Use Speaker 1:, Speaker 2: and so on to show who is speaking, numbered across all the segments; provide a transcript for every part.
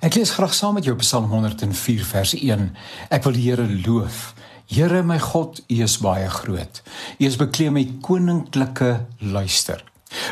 Speaker 1: Ek lees graag saam met jou Psalm 104 vers 1. Ek wil die Here loof. Here my God, U is baie groot. U is bekleed met koninklike luister.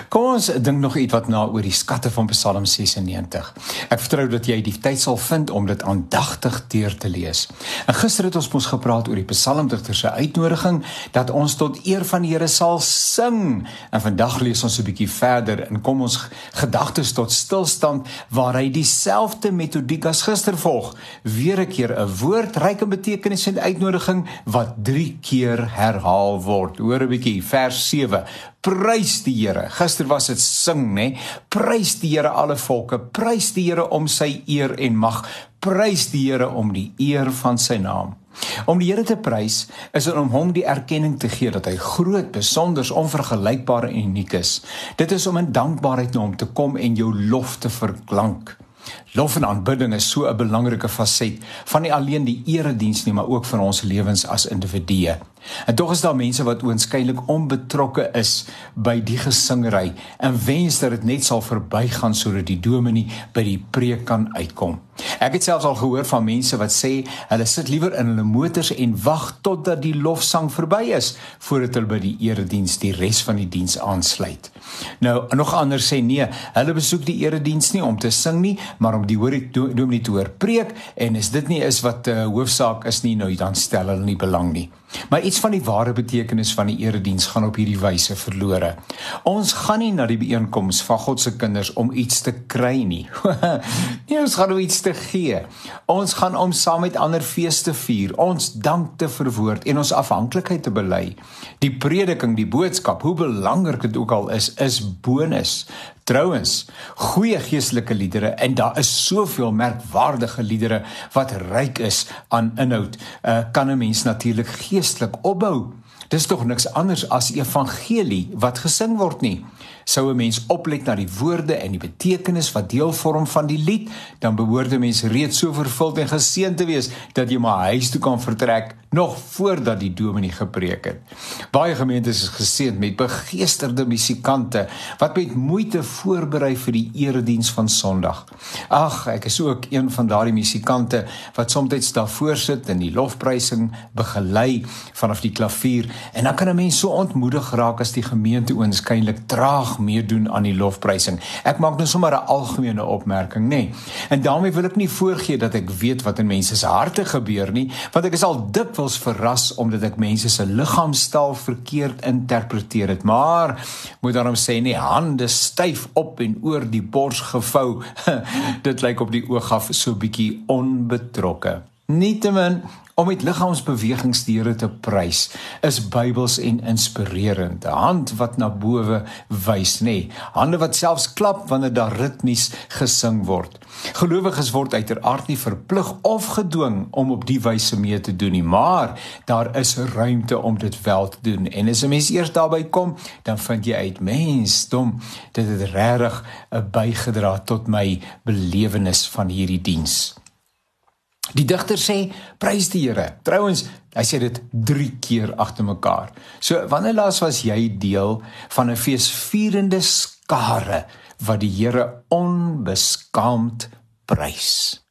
Speaker 1: Kom ons dink nog iets wat na oor die skatte van Psalm 96. Ek vertrou dat jy die tyd sal vind om dit aandagtig deur te lees. En gister het ons mos gepraat oor die psalmdigter se uitnodiging dat ons tot eer van die Here sal sing. En vandag lees ons 'n bietjie verder en kom ons gedagtes tot stilstand waar hy dieselfde metodiek as gister volg. Weer 'n keer 'n woord ryk in betekenis en uitnodiging wat 3 keer herhaal word. Hoor 'n bietjie vers 7. Prys die Here. Gister was dit sing, nê? Prys die Here alle volke. Prys die Here om sy eer en mag. Prys die Here om die eer van sy naam. Om die Here te prys is om hom die erkenning te gee dat hy groot, besonder, onvergelykbaar en uniek is. Dit is om in dankbaarheid na hom te kom en jou lof te verklank. Lof en aanbidding is so 'n belangrike faset van nie alleen die erediens nie, maar ook van ons lewens as individue. En tog is daar mense wat oënskynlik onbetrokke is by die gesingery en wens dat dit net sal verbygaan sodat die dominee by die preek kan uitkom. Ek het selfs al gehoor van mense wat sê hulle sit liewer in hulle motors en wag totdat die lofsang verby is voordat hulle by die erediens die res van die diens aansluit. Nou, nog ander sê nee, hulle besoek die erediens nie om te sing nie, maar om die hoor dominee te hoor preek en as dit nie is wat uh, hoofsaak is nie, nou dan stel hulle nie belang nie. Maar iets van die ware betekenis van die erediens gaan op hierdie wyse verlore. Ons gaan nie na die byeenkoms van God se kinders om iets te kry nie. nee, ons gaan om iets te gee. Ons gaan om saam met ander feeste vier, ons dank te verwoord en ons afhanklikheid te bely. Die prediking, die boodskap, hoe belangrik dit ook al is, is bonus. Trouwens, goeie geestelike liedere en daar is soveel merkwaardige liedere wat ryk is aan inhoud, uh, kan 'n mens natuurlik geestelik opbou. Dis tog niks anders as evangelie wat gesing word nie sou 'n mens oplet na die woorde en die betekenis wat deel vorm van die lied, dan behoort 'n mens reeds so vervuld en geseën te wees dat jy maar huis toe kan vertrek nog voordat die dominee gepreek het. Baie gemeentes is geseën met begeesterde musikante wat met moeite voorberei vir die erediens van Sondag. Ag, ek is ook een van daardie musikante wat soms daar voor sit en die lofprysing begelei vanaf die klavier en dan kan 'n mens so ontmoedig raak as die gemeente oënskynlik traag meedoen aan die lofprysing. Ek maak nou sommer 'n algemene opmerking, nê. Nee. En daarmee wil ek nie voorgee dat ek weet wat in mense se harte gebeur nie, want ek is al dikwels verras omdat ek mense se liggaamstaal verkeerd interpreteer het. Maar moet daarom sê nie hande styf op en oor die bors gevou. Dit lyk op die oog af so bietjie onbetrokke. Nietemin om met liggaamsbewegings die Here te prys is Bybels en inspirerend. Hand wat na bowe wys, nê. Nee. Hande wat selfs klap wanneer daar ritmies gesing word. Gelowiges word uiteraard nie verplig of gedwing om op die wyse mee te doen nie, maar daar is ruimte om dit wel te doen. En as 'n mens eers daarby kom, dan vind jy uit mens, dom, dit het regtig 'n bygedra tot my belewenis van hierdie diens. Die digter sê prys die Here. Trouwens, hy sê dit 3 keer agter mekaar. So wanneer laas was jy deel van 'n feesvierende skare wat die Here onbeskaamd prys?